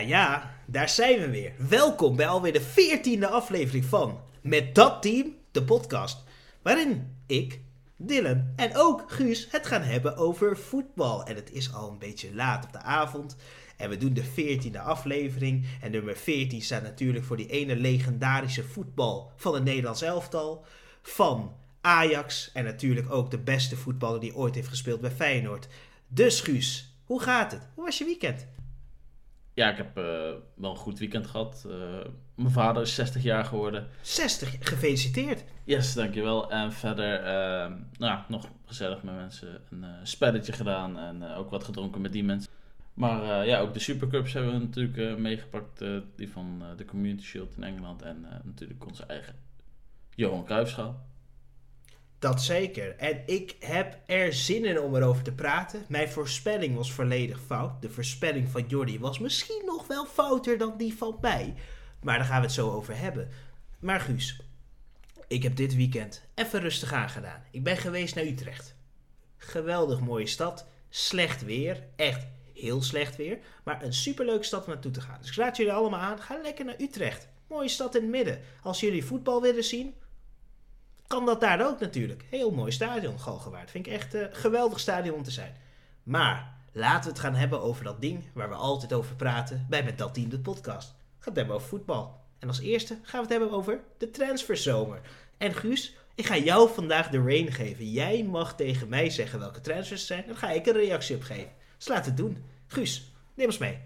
Ja, ja, daar zijn we weer. Welkom bij alweer de veertiende aflevering van Met dat team, de podcast. Waarin ik, Dylan en ook Guus het gaan hebben over voetbal. En het is al een beetje laat op de avond. En we doen de veertiende aflevering. En nummer 14 staat natuurlijk voor die ene legendarische voetbal van het Nederlands elftal. Van Ajax. En natuurlijk ook de beste voetballer die ooit heeft gespeeld bij Feyenoord. Dus Guus, hoe gaat het? Hoe was je weekend? Ja, ik heb uh, wel een goed weekend gehad. Uh, mijn vader is 60 jaar geworden. 60, gefeliciteerd. Yes, dankjewel. En verder, uh, nou, nog gezellig met mensen een spelletje gedaan en ook wat gedronken met die mensen. Maar ja, ook de Supercups hebben we natuurlijk meegepakt. die van de Community Shield in Engeland en natuurlijk onze eigen Johan Cruijffschaal. Dat zeker. En ik heb er zin in om erover te praten. Mijn voorspelling was volledig fout. De voorspelling van Jordi was misschien nog wel fouter dan die van mij. Maar daar gaan we het zo over hebben. Maar Guus, ik heb dit weekend even rustig aangedaan. Ik ben geweest naar Utrecht. Geweldig mooie stad. Slecht weer. Echt heel slecht weer. Maar een superleuke stad om naartoe te gaan. Dus ik laat jullie allemaal aan. Ga lekker naar Utrecht. Mooie stad in het midden. Als jullie voetbal willen zien, kan dat daar ook natuurlijk. Heel mooi stadion, Galgenwaard. Vind ik echt een geweldig stadion om te zijn. Maar laten we het gaan hebben over dat ding waar we altijd over praten bij Met Dat Team, de podcast. Gaan het hebben over voetbal. En als eerste gaan we het hebben over de transferzomer. En Guus, ik ga jou vandaag de rain geven. Jij mag tegen mij zeggen welke transfers er zijn. Dan ga ik een reactie op geven. Dus we het doen. Guus, neem ons mee.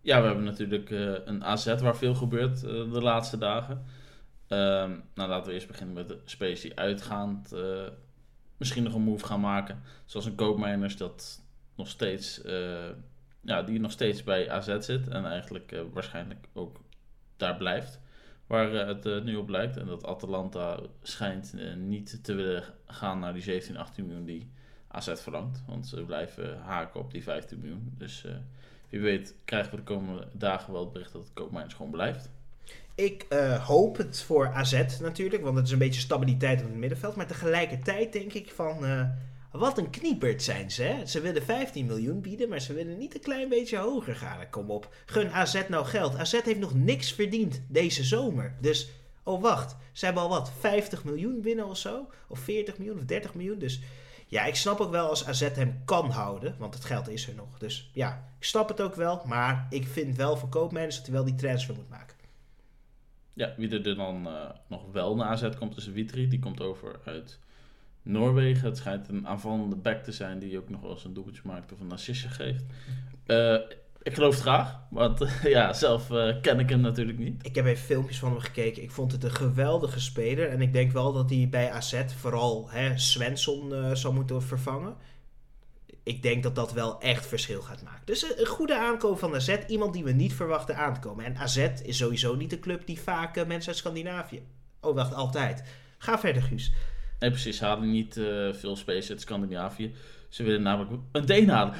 Ja, we hebben natuurlijk uh, een AZ waar veel gebeurt uh, de laatste dagen. Um, nou, laten we eerst beginnen met de spelers die uitgaand uh, misschien nog een move gaan maken. Zoals een koopmijners dat nog steeds, uh, ja, die nog steeds bij AZ zit en eigenlijk uh, waarschijnlijk ook daar blijft. Waar het nu op lijkt. En dat Atalanta schijnt niet te willen gaan naar die 17, 18 miljoen die AZ verlangt. Want ze blijven haken op die 15 miljoen. Dus wie weet krijgen we de komende dagen wel het bericht dat het koopmijners gewoon blijft. Ik uh, hoop het voor AZ natuurlijk, want het is een beetje stabiliteit op het middenveld. Maar tegelijkertijd denk ik van, uh, wat een kniepert zijn ze. Hè? Ze willen 15 miljoen bieden, maar ze willen niet een klein beetje hoger gaan. Kom op, gun AZ nou geld. AZ heeft nog niks verdiend deze zomer. Dus, oh wacht, ze hebben al wat, 50 miljoen binnen of zo? Of 40 miljoen of 30 miljoen. Dus ja, ik snap ook wel als AZ hem kan houden, want het geld is er nog. Dus ja, ik snap het ook wel, maar ik vind wel voor koopmijners dat hij wel die transfer moet maken. Ja, wie er dan uh, nog wel naar AZ komt is Witri. Die komt over uit Noorwegen. Het schijnt een aanvallende back te zijn die ook nog wel eens een doelpuntje maakt of een assistje geeft. Uh, ik geloof het graag, want ja, zelf uh, ken ik hem natuurlijk niet. Ik heb even filmpjes van hem gekeken. Ik vond het een geweldige speler. En ik denk wel dat hij bij AZ vooral hè, zal moeten vervangen ik denk dat dat wel echt verschil gaat maken. Dus een goede aankoop van AZ. Iemand die we niet verwachten aankomen. En AZ is sowieso niet de club die vaak uh, mensen uit Scandinavië... Oh, wacht, altijd. Ga verder, Guus. Nee, precies. Ze hadden niet uh, veel space uit Scandinavië. Ze willen namelijk een Deen halen.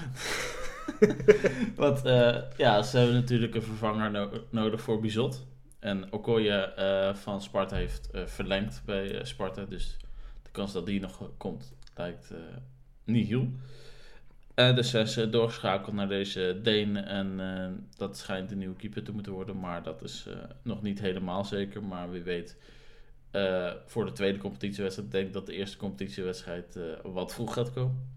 Want uh, ja, ze hebben natuurlijk een vervanger no nodig voor Bizot. En Okoye van Sparta heeft verlengd bij Sparta. Dus de kans dat die nog komt lijkt niet heel. Uh, dus ze is doorgeschakeld naar deze Deen. En uh, dat schijnt een nieuwe keeper te moeten worden. Maar dat is uh, nog niet helemaal zeker. Maar wie weet, voor de tweede competitiewedstrijd denk ik dat de eerste competitiewedstrijd wat vroeg gaat komen.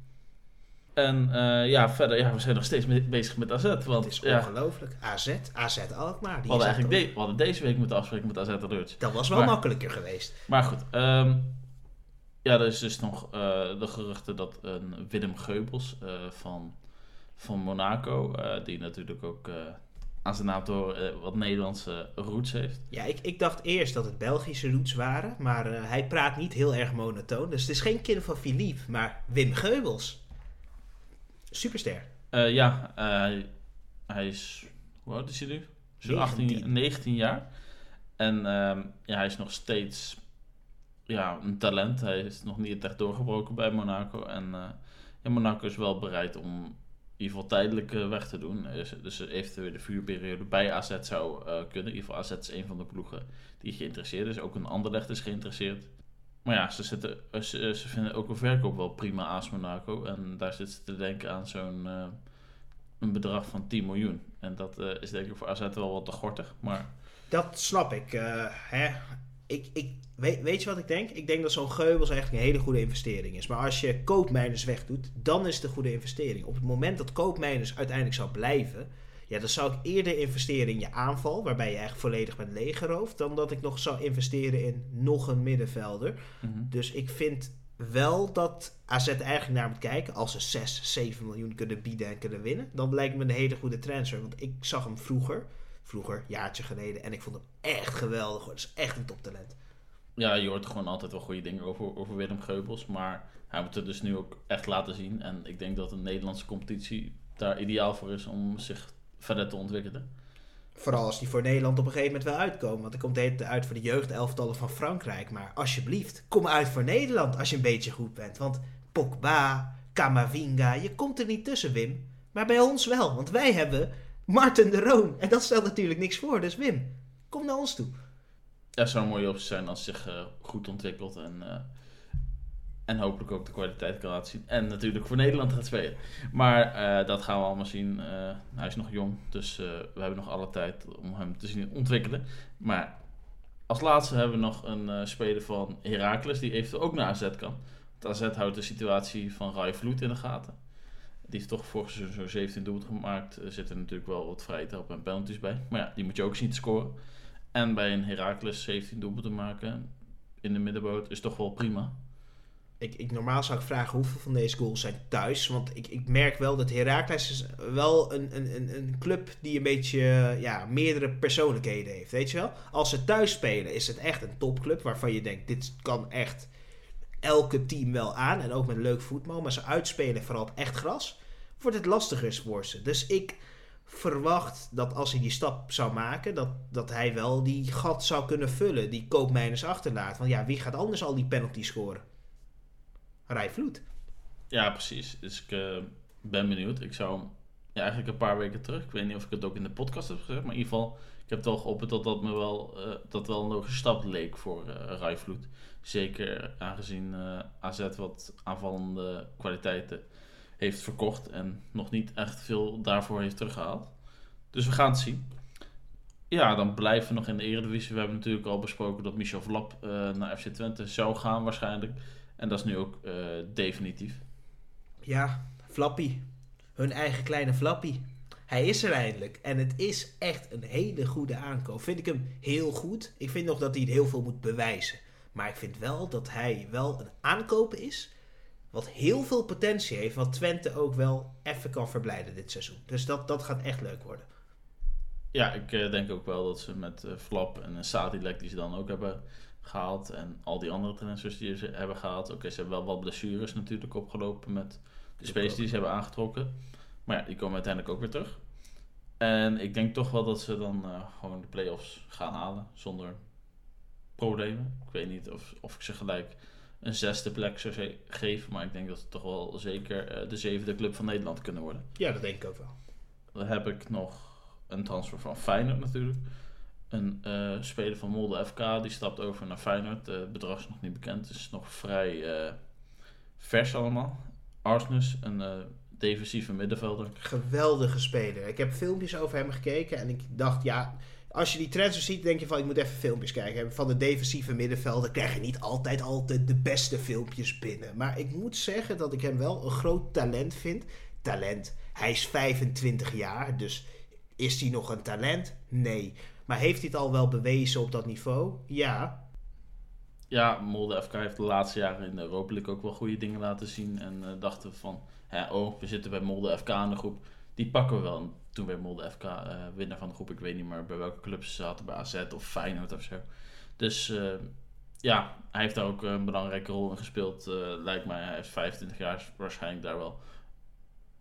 En ja, verder, ja, we zijn nog steeds mee, bezig met AZ. Want, het is ongelooflijk. Ja, AZ, AZ Alkmaar. Die we, hadden eigenlijk de, we hadden deze week moeten afspreken met AZ Alerts. Dat was wel maar, makkelijker geweest. Maar goed, um, ja, er is dus nog uh, de geruchten dat een Willem Geubels uh, van, van Monaco, uh, die natuurlijk ook aan zijn naam door wat Nederlandse roots heeft. Ja, ik, ik dacht eerst dat het Belgische roots waren, maar hij praat niet heel erg monotoon. Dus het is geen kind van Philippe, maar Wim Geubels. Superster. ja, hij is, hoe oud is hij nu? Zo 18, 19 jaar. En ehm, ja, hij is nog steeds ja, een talent. Hij is nog niet echt doorgebroken bij Monaco. En ja, Monaco is wel bereid om in ieder geval tijdelijk uh, weg te doen. Dus eventueel de vuurperiode bij AZ zou uh, kunnen. In ieder geval AZ is een van de ploegen die geïnteresseerd is. Ook een ander is geïnteresseerd. Maar ja, ze, zitten, ze, vinden ook een verkoop wel prima AS Monaco. En daar zitten ze te denken aan zo'n een bedrag van 10 miljoen. En dat eh, is denk ik voor AZ wel wat te gortig. Maar Dat snap ik. eh, hè. Ik, ik weet, weet je wat ik denk? Ik denk dat zo'n Geubels eigenlijk een hele goede investering is. Maar als je koopmijners wegdoet, dan is het een goede investering. Op het moment dat koopmijners uiteindelijk zou blijven, ja, dan zou ik eerder investeren in je aanval, waarbij je eigenlijk volledig bent leeggeroofd, dan dat ik nog zou investeren in nog een middenvelder. mhm. Dus ik vind wel dat AZ eigenlijk naar moet kijken. Als ze 6, 7 miljoen kunnen bieden en kunnen winnen, dan lijkt me een hele goede transfer. Want ik zag hem vroeger, vroeger, jaartje geleden, en ik vond hem echt geweldig. hoor. Dat is echt een toptalent. ja, je hoort gewoon altijd wel goede dingen over, over Willem Geubels. Maar hij moet het dus nu ook echt laten zien. En ik denk dat een Nederlandse competitie daar ideaal voor is om zich verder te ontwikkelen. Vooral als die voor Nederland op een gegeven moment wel uitkomen. Want dan komt het uit voor de jeugdelftallen van Frankrijk. Maar alsjeblieft, kom uit voor Nederland als je een beetje goed bent. Want Pogba, Camavinga, je komt er niet tussen, Wim. Maar bij ons wel, want wij hebben Martin de Roon. En dat stelt natuurlijk niks voor. Dus Wim, kom naar ons toe. Het zou een mooie optie zijn als zich eh, goed ontwikkelt en, eh, en hopelijk ook de kwaliteit kan laten zien. En natuurlijk voor Nederland gaat spelen. Maar eh, dat gaan we allemaal zien. Hij is nog jong, dus we hebben nog alle tijd om hem te zien ontwikkelen. Maar als laatste hebben we nog een speler van Heracles die eventueel ook naar AZ kan. Want AZ houdt de situatie van Rai Vloed in de gaten. Die heeft toch vorig zo'n 17 doelpunten gemaakt. Er zitten natuurlijk wel wat vrije trappen en penalties bij. Maar ja, die moet je ook zien te scoren. En bij een Heracles 17 doelpunten maken in de middenboot is toch wel prima. Ik, ik, normaal zou ik vragen hoeveel van deze goals zijn thuis. Want ik, ik merk wel dat Heracles wel een, een, een, club die een beetje eh, ja, meerdere persoonlijkheden heeft. Weet je wel? Als ze thuis spelen is het echt een topclub waarvan je denkt dit kan echt elke team wel aan. En ook met leuk voetbal. Maar ze uitspelen vooral op echt gras. Wordt het lastiger voor ze. Dus ik verwacht dat als hij die stap zou maken, dat, dat hij wel die gat zou kunnen vullen. Die koopmijners achterlaat. Want ja, wie gaat anders al die penalty scoren? Rai Vloed. Ja, precies. Dus ik eh, ben benieuwd. Ik zou ja, eigenlijk een paar weken terug. Ik weet niet of ik het ook in de podcast heb gezegd. Maar in ieder geval, ik heb al geopperd dat dat me wel, eh, dat wel een logische stap leek voor eh Rai Vloed. Zeker aangezien eh, AZ wat aanvallende kwaliteiten heeft verkocht. En nog niet echt veel daarvoor heeft teruggehaald. Dus we gaan het zien. Ja, dan blijven we nog in de Eredivisie. We hebben natuurlijk al besproken dat Michel Vlap eh, naar FC Twente zou gaan waarschijnlijk. En dat is nu ook eh, definitief. Ja, Flappy. Hun eigen kleine Flappy. Hij is er eindelijk. En het is echt een hele goede aankoop. Vind ik hem heel goed. Ik vind nog dat hij heel veel moet bewijzen. Maar ik vind wel dat hij wel een aankoop is. Wat heel veel potentie heeft. Wat Twente ook wel even kan verblijden dit seizoen. Dus dat, dat gaat echt leuk worden. Ja, ik eh, denk ook wel dat ze met eh, Flap en uh, Sadilek die ze dan ook hebben gehaald. En al die andere transfers die ze hebben gehaald. Oké, ze hebben wel wat blessures natuurlijk opgelopen met de spelers die ze hebben aangetrokken. Maar ja, die komen uiteindelijk ook weer terug. En ik denk toch wel dat ze dan eh, gewoon de play-offs gaan halen zonder problemen. Ik weet niet of, of ik ze gelijk een zesde plek zou ze- geven. Maar ik denk dat ze toch wel zeker eh, de zevende club van Nederland kunnen worden. Ja, dat denk ik ook wel. Dan heb ik nog een transfer van Feyenoord natuurlijk. Een eh, speler van Molde FK die stapt over naar Feyenoord. Het bedrag is nog niet bekend. Het is nog vrij eh, vers allemaal. Arsnus, een defensieve middenvelder. Geweldige speler. Ik heb filmpjes over hem gekeken. En ik dacht, ja, als je die transfer ziet, denk je van, ik moet even filmpjes kijken. Van de defensieve middenvelder krijg je niet altijd, altijd de beste filmpjes binnen. Maar ik moet zeggen dat ik hem wel een groot talent vind. Talent. Hij is 25 jaar, dus is hij nog een talent? Nee. Maar heeft hij het al wel bewezen op dat niveau? Ja. Ja, Molde FK heeft de laatste jaren in de Europa League ook wel goede dingen laten zien. En eh, dachten van, hè, oh, we zitten bij Molde FK in de groep. Die pakken we wel. En toen werd Molde FK eh, winnaar van de groep. Ik weet niet meer bij welke clubs ze zaten. Bij AZ of Feyenoord of zo. Dus eh, ja, hij heeft daar ook een belangrijke rol in gespeeld. eh, lijkt mij, hij heeft 25 jaar. waarschijnlijk daar wel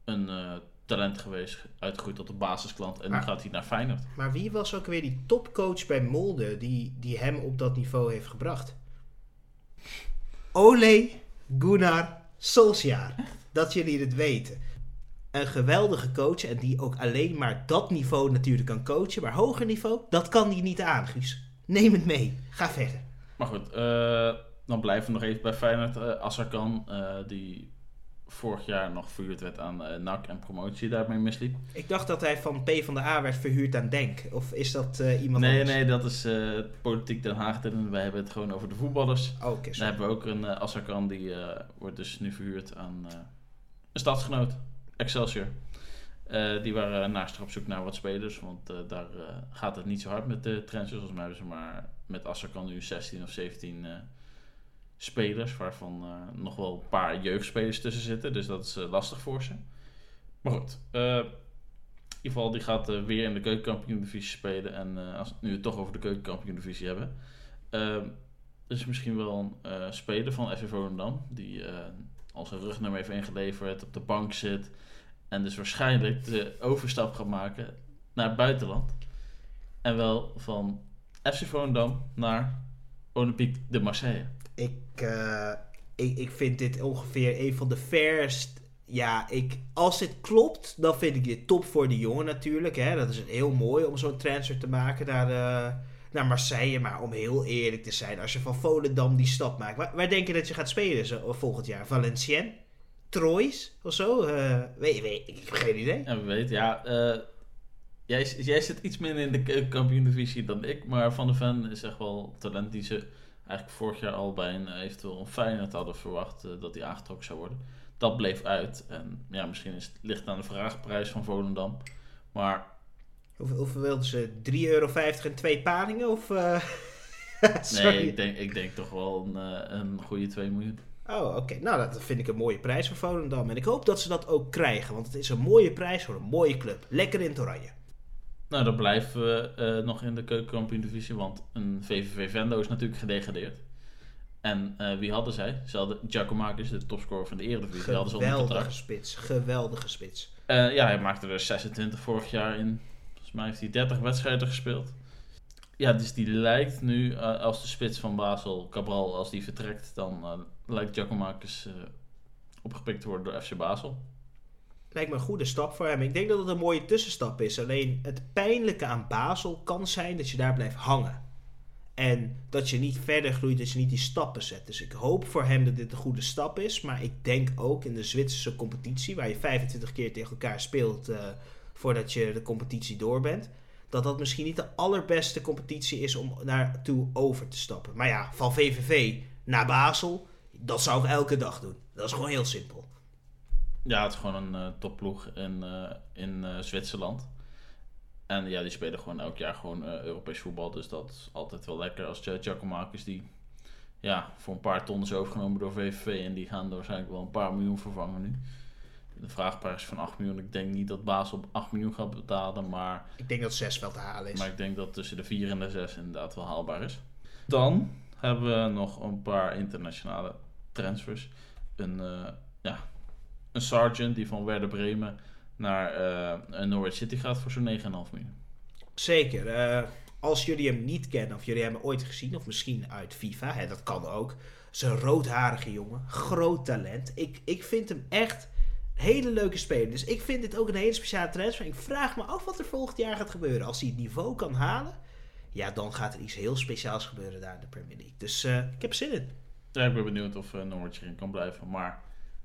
een talent geweest. Uitgegroeid tot een basisklant. En nu Maar- gaat hij naar Feyenoord. Maar wie was ook weer die topcoach bij Molde die, die hem op dat niveau heeft gebracht? Ole Gunnar Solskjaer. Dat jullie het weten. Een geweldige coach en die ook alleen maar dat niveau natuurlijk kan coachen. Maar hoger niveau, dat kan hij niet aan, Guus. Neem het mee. Ga verder. Maar goed, eh, dan blijven we nog even bij Feyenoord. Assarkan, eh, die vorig jaar nog verhuurd werd aan uh, NAC en promotie daarmee misliep. Ik dacht dat hij van P van de A werd verhuurd aan Denk. Of is dat uh, iemand nee, anders? Nee, dat is uh, Politiek Den Haag. En wij hebben het gewoon over de voetballers. Oh, okay, Dan hebben we ook een uh, Assakan, die wordt dus nu verhuurd aan een stadsgenoot, Excelsior. die waren naast op zoek naar wat spelers, want daar gaat het niet zo hard met de transfers. Volgens mij hebben ze maar met Assakan nu 16 of 17 spelers, waarvan nog wel een paar jeugdspelers tussen zitten. Dus dat is lastig voor ze. Maar goed, in ieder geval, die gaat weer in de keukenkampioen-divisie spelen. En als we het nu toch over de keukenkampioen-divisie hebben. er is misschien wel een speler van FC Volendam, die al zijn rugnummer heeft ingeleverd, op de bank zit. En dus waarschijnlijk de overstap gaat maken naar het buitenland. En wel van FC Volendam naar Olympique de Marseille ik, uh, ik, ik vind dit ongeveer een van de fairst. Ja, ik, als dit klopt, dan vind ik dit top voor de jongen natuurlijk. Hè. Dat is heel mooi om zo'n transfer te maken naar, uh, naar Marseille. Maar om heel eerlijk te zijn, als je van Volendam die stap maakt. Waar, waar denk je dat je gaat spelen zo, volgend jaar? Valenciennes? Troyes of zo? Uh, weet, weet, ik heb geen idee. Ja, we weten, ja. jij, jij zit iets minder in de kampioen-divisie dan ik. Maar Van de Ven is echt wel talent die ze eigenlijk vorig jaar al bij een eventueel een Feyenoord hadden verwacht uh, dat hij aangetrokken zou worden. Dat bleef uit. En ja, misschien is het, ligt aan de vraagprijs van Volendam. Maar... Hoeveel, hoeveel wilden ze? 3,50 euro en twee palingen? Of, uh... nee, ik denk, ik denk toch wel een, een goede 2 miljoen. Oh, oké. Okay. Nou, dat vind ik een mooie prijs voor Volendam. En ik hoop dat ze dat ook krijgen. Want het is een mooie prijs voor een mooie club. Lekker in het oranje. Nou, dan blijven we uh, nog in de keukenkampioen-divisie, want een VVV Vendo is natuurlijk gedegradeerd. En uh, wie hadden zij? Ze hadden Giacomakis, de topscorer van de Eredivisie. Geweldige spits, geweldige spits. Uh, ja, hij maakte er 26 vorig jaar in. Volgens mij heeft hij 30 wedstrijden gespeeld. Ja, dus die lijkt nu, als de spits van Basel, Cabral, als die vertrekt, dan lijkt Giacomakis opgepikt te worden door FC Basel lijkt me een goede stap voor hem. Ik denk dat het een mooie tussenstap is. Alleen het pijnlijke aan Basel kan zijn dat je daar blijft hangen. En dat je niet verder groeit, dat je niet die stappen zet. Dus ik hoop voor hem dat dit een goede stap is. Maar ik denk ook in de Zwitserse competitie, waar je 25 keer tegen elkaar speelt uh, voordat je de competitie door bent. Dat dat misschien niet de allerbeste competitie is om naartoe over te stappen. Maar ja, van VVV naar Basel, dat zou ik elke dag doen. Dat is gewoon heel simpel. Ja, het is gewoon een uh, topploeg in, uh, in uh, Zwitserland. En ja, die spelen gewoon elk jaar gewoon Europees voetbal. Dus dat is altijd wel lekker als Giacomakis die ja, voor een paar ton is overgenomen door VVV. En die gaan waarschijnlijk wel een paar miljoen vervangen nu. De vraagprijs van 8 miljoen. Ik denk niet dat Basel op 8 miljoen gaat betalen, maar... Ik denk dat 6 wel te halen is. Maar ik denk dat tussen de 4 en de 6 inderdaad wel haalbaar is. Dan hebben we nog een paar internationale transfers. Een, ja, een sergeant die van Werder Bremen naar uh, Norwich City gaat voor zo'n 9,5 miljoen. Zeker. Uh, als jullie hem niet kennen of jullie hebben hem ooit gezien, of misschien uit FIFA, hè, dat kan ook. een roodharige jongen, groot talent. Ik, ik vind hem echt hele leuke speler. Dus ik vind dit ook een hele speciale transfer. Ik vraag me af wat er volgend jaar gaat gebeuren. Als hij het niveau kan halen, ja, dan gaat er iets heel speciaals gebeuren daar in de Premier League. Dus uh, ik heb zin in. Ja, ik ben benieuwd of Norwich erin kan blijven. Maar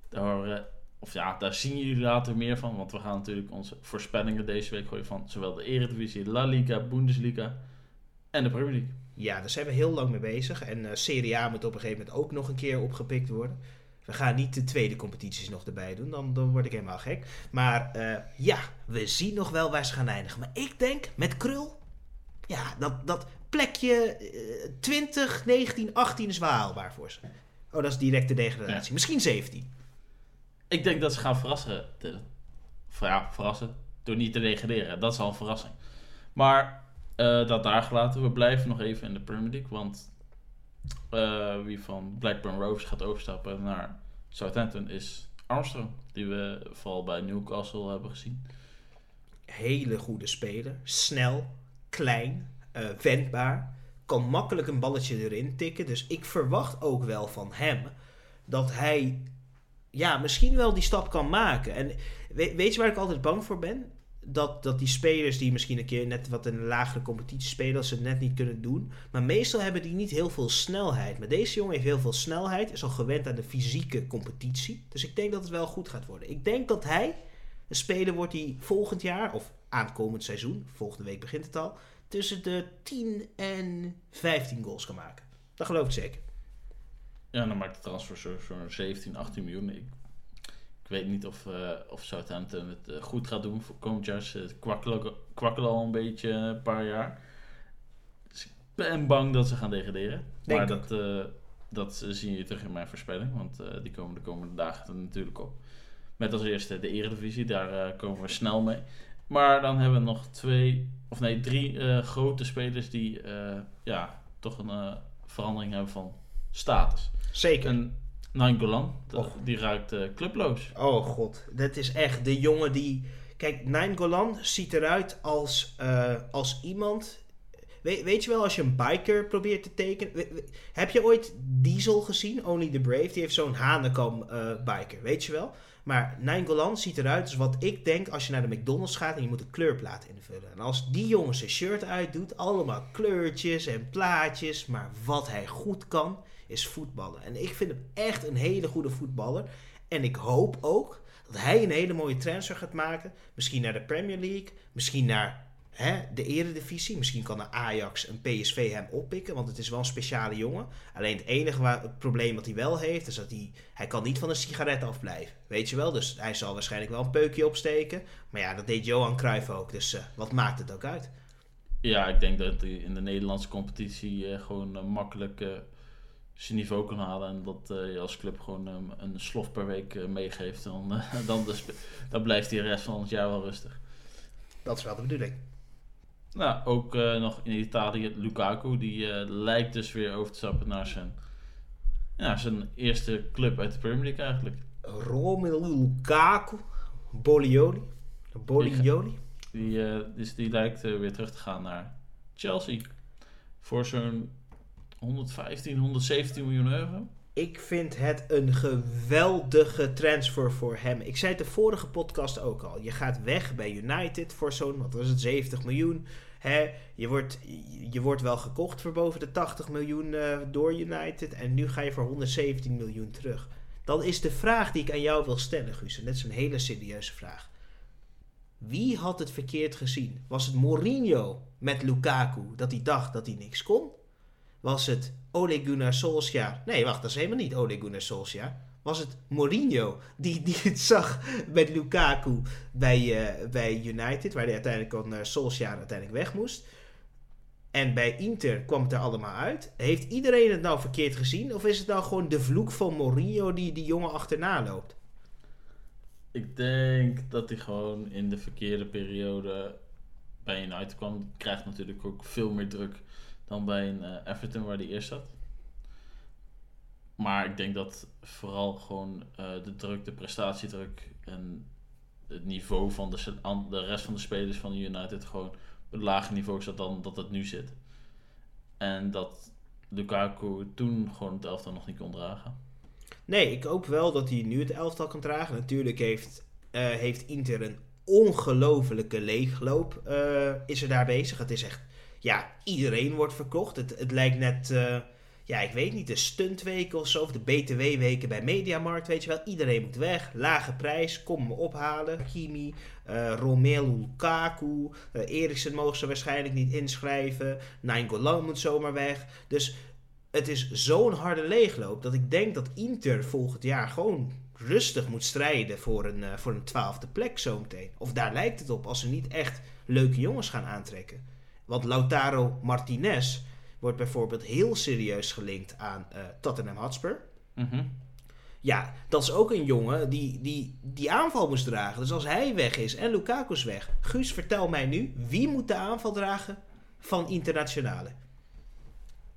daar of ja, daar zien jullie later meer van. Want we gaan natuurlijk onze voorspellingen deze week gooien van zowel de Eredivisie, La Liga, Bundesliga en de Premier League. Ja, daar zijn we heel lang mee bezig. En uh, Serie A moet op een gegeven moment ook nog een keer opgepikt worden. We gaan niet de tweede competities nog erbij doen, dan, dan word ik helemaal gek. Maar uh, ja, we zien nog wel waar ze gaan eindigen. Maar ik denk met Krul, ja, dat, dat plekje uh, 20, 19, 18 is wel haalbaar voor ze. Oh, dat is directe degradatie. Ja. Misschien 17. Ik denk dat ze gaan verrassen. ja, verrassen. Door niet te degraderen. Dat is al een verrassing. Maar uh, dat daar gelaten. We blijven nog even in de Premier League. Want uh, wie van Blackburn Rovers gaat overstappen naar Southampton is Armstrong. Die we vooral bij Newcastle hebben gezien. Hele goede speler. Snel, klein, uh, wendbaar. Kan makkelijk een balletje erin tikken. Dus ik verwacht ook wel van hem dat hij ja, misschien wel die stap kan maken. En weet je waar ik altijd bang voor ben? Dat, dat die spelers die misschien een keer net wat in een lagere competitie spelen, dat ze het net niet kunnen doen. Maar meestal hebben die niet heel veel snelheid. Maar deze jongen heeft heel veel snelheid, is al gewend aan de fysieke competitie. Dus ik denk dat het wel goed gaat worden. Ik denk dat hij een speler wordt die volgend jaar, of aankomend seizoen, volgende week begint het al, tussen de 10 en 15 goals kan maken. Dat geloof ik zeker. Ja, dan maakt de transfer zo'n zo 17, 18 miljoen. Weet niet of, uh, of Southampton het uh, goed gaat doen voor komend jaar. Ze kwakkelen, kwakkelen al een beetje een paar jaar. Dus ik ben bang dat ze gaan degraderen. Denk maar dat, dat zie je terug in mijn voorspelling. Want die komen de komende dagen er natuurlijk op. Met als eerste de Eredivisie, daar komen we snel mee. Maar dan hebben we nog twee, of nee, drie grote spelers die ja, toch een verandering hebben van status. Zeker. Nainggolan, die raakt uh, clubloos. Oh god, dat is echt de jongen die... Kijk, Nainggolan ziet eruit als, uh, als iemand... We, weet je wel, als je een biker probeert te tekenen... We, we, heb je ooit Diesel gezien? Only the Brave? Die heeft zo'n hanenkam uh, biker, weet je wel? Maar Nainggolan ziet eruit als wat ik denk als je naar de McDonald's gaat en je moet een kleurplaat invullen. En als die jongen zijn shirt uitdoet, allemaal kleurtjes en plaatjes, maar wat hij goed kan, is voetballen. En ik vind hem echt een hele goede voetballer. En ik hoop ook dat hij een hele mooie transfer gaat maken. Misschien naar de Premier League, misschien naar hè, de Eredivisie. Misschien kan de Ajax en PSV hem oppikken, want het is wel een speciale jongen. Alleen het enige waar, het probleem wat hij wel heeft, is dat hij, hij kan niet van een sigaret afblijven. Weet je wel, dus hij zal waarschijnlijk wel een peukje opsteken. Maar ja, dat deed Johan Cruijff ook, dus uh, wat maakt het ook uit? Ja, ik denk dat hij in de Nederlandse competitie uh, gewoon uh, makkelijk zijn niveau kan halen en dat uh, je als club gewoon um, een slof per week uh, meegeeft, dan, uh, dan, de dan blijft hij de rest van het jaar wel rustig. Dat is wel de bedoeling. Nou, ook nog in Italië Lukaku, die lijkt dus weer over te stappen naar zijn, ja, zijn eerste club uit de Premier League eigenlijk. Romelu Lukaku, Bolioli. Bolioli. Die, dus die lijkt weer terug te gaan naar Chelsea. Voor zo'n 115, 117 miljoen euro. Ik vind het een geweldige transfer voor hem. Ik zei het de vorige podcast ook al. Je gaat weg bij United voor zo'n, wat was het, 70 miljoen. Hè? Je, wordt, je wordt wel gekocht voor boven de 80 miljoen uh, door United. En nu ga je voor 117 miljoen terug. Dan is de vraag die ik aan jou wil stellen, Guus. En dat is een hele serieuze vraag. Wie had het verkeerd gezien? Was het Mourinho met Lukaku dat hij dacht dat hij niks kon? Was het Ole Gunnar? Nee, wacht, dat is helemaal niet Ole Gunnar. Was het Mourinho die, die het zag met Lukaku bij, uh, bij United, waar hij uiteindelijk al naar Solskjaer uiteindelijk weg moest. En bij Inter kwam het er allemaal uit. Heeft iedereen het nou verkeerd gezien? Of is het nou gewoon de vloek van Mourinho die die jongen achterna loopt? Ik denk dat hij gewoon in de verkeerde periode bij United kwam. Krijgt natuurlijk ook veel meer druk dan bij een uh, Everton waar hij eerst zat. Maar ik denk dat vooral gewoon uh, de druk, de prestatiedruk en het niveau van de, de rest van de spelers van United gewoon op een lager niveau zat dan dat het nu zit. En dat Lukaku toen gewoon het elftal nog niet kon dragen. Nee, ik hoop wel dat hij nu het elftal kan dragen. Natuurlijk heeft, uh, heeft Inter een ongelofelijke leegloop is er daar bezig. Het is echt ja, iedereen wordt verkocht. Het, het lijkt net, uh, ja, ik weet niet, de stuntweken of zo, of de BTW-weken bij Mediamarkt, weet je wel. Iedereen moet weg, lage prijs, kom me ophalen. Kimi, uh, Romelu Lukaku, uh, Eriksen mogen ze waarschijnlijk niet inschrijven. Nainggolan moet zomaar weg. Dus het is zo'n harde leegloop dat ik denk dat Inter volgend jaar gewoon rustig moet strijden voor een, voor een twaalfde plek zometeen. Of daar lijkt het op als ze niet echt leuke jongens gaan aantrekken. Want Lautaro Martinez wordt bijvoorbeeld heel serieus gelinkt aan uh, Tottenham Hotspur. Mm -hmm. Ja, dat is ook een jongen die, die die aanval moest dragen. Dus als hij weg is en Lukaku is weg. Guus, vertel mij nu, wie moet de aanval dragen van Internationale?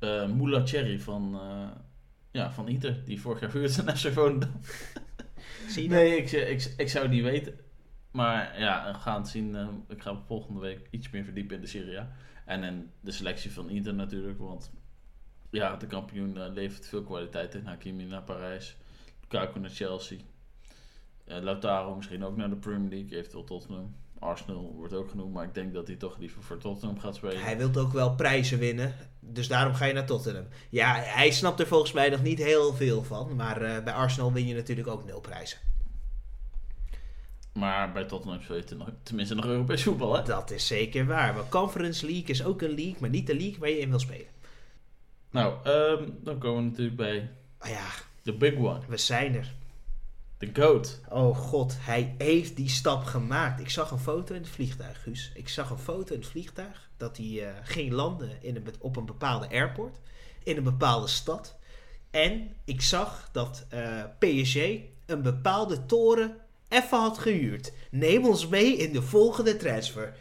Uh, Moula Cherry van, uh, ja, van Inter, die vorig jaar huurde naar. Zie je nee, ik, ik, ik zou die weten. Maar ja, we gaan het zien. Uh, ik ga volgende week iets meer verdiepen in de Serie A. En in de selectie van Inter natuurlijk. Want ja, de kampioen uh, levert veel kwaliteit in. Hakimi naar Parijs. Lukaku naar Chelsea. Uh, Lautaro misschien ook naar de Premier League. Tot Tottenham. Arsenal wordt ook genoemd, maar ik denk dat hij toch liever voor Tottenham gaat spelen. Hij wil ook wel prijzen winnen, dus daarom ga je naar Tottenham. Ja, hij snapt er volgens mij nog niet heel veel van, maar eh, bij Arsenal win je natuurlijk ook nul prijzen. Maar bij Tottenham speel je nog, tenminste nog Europees voetbal, hè? Dat is zeker waar. Maar Conference League is ook een league, maar niet de league waar je in wil spelen. Nou, ehm, dan komen we natuurlijk bij Oh ja, de big one. we zijn er. De GOAT. Oh god, hij heeft die stap gemaakt. Ik zag een foto in het vliegtuig, Guus. Ik zag een foto in het vliegtuig dat hij eh, ging landen in een, op een bepaalde airport. In een bepaalde stad. En ik zag dat eh, PSG een bepaalde toren even had gehuurd. Neem ons mee in de volgende transfer.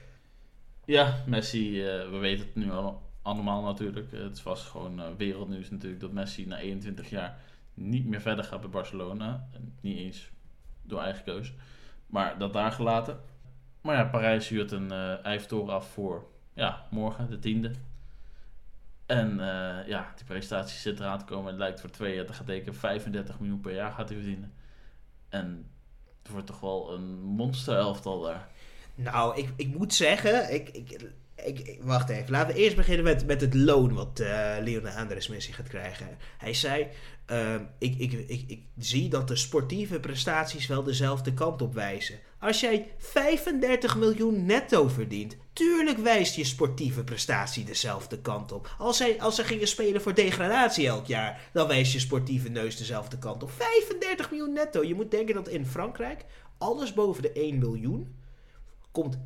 Ja, Messi, eh, we weten het nu al, allemaal natuurlijk. Het was gewoon eh, wereldnieuws natuurlijk dat Messi na 21 jaar niet meer verder gaat bij Barcelona. Niet eens door eigen keus, maar dat daar gelaten. Maar ja, Parijs huurt een Eiffeltoren af voor ja, morgen, de tiende. En eh, ja, die presentatie zit eraan te komen. Het lijkt voor twee jaar te gaan tekenen. 35 miljoen per jaar gaat hij verdienen. En het wordt toch wel een monster elftal daar. Nou, ik, ik moet zeggen, ik, ik, wacht even. Laten we eerst beginnen met, met het loon wat eh Lionel Andres Messi gaat krijgen. Hij zei, ehm, ik, ik, ik, ik zie dat de sportieve prestaties wel dezelfde kant op wijzen. Als jij 35 miljoen netto verdient, tuurlijk wijst je sportieve prestatie dezelfde kant op. Als, hij, als ze gingen spelen voor degradatie elk jaar, dan wijst je sportieve neus dezelfde kant op. 35 miljoen netto. Je moet denken dat in Frankrijk alles boven de 1 miljoen komt 75%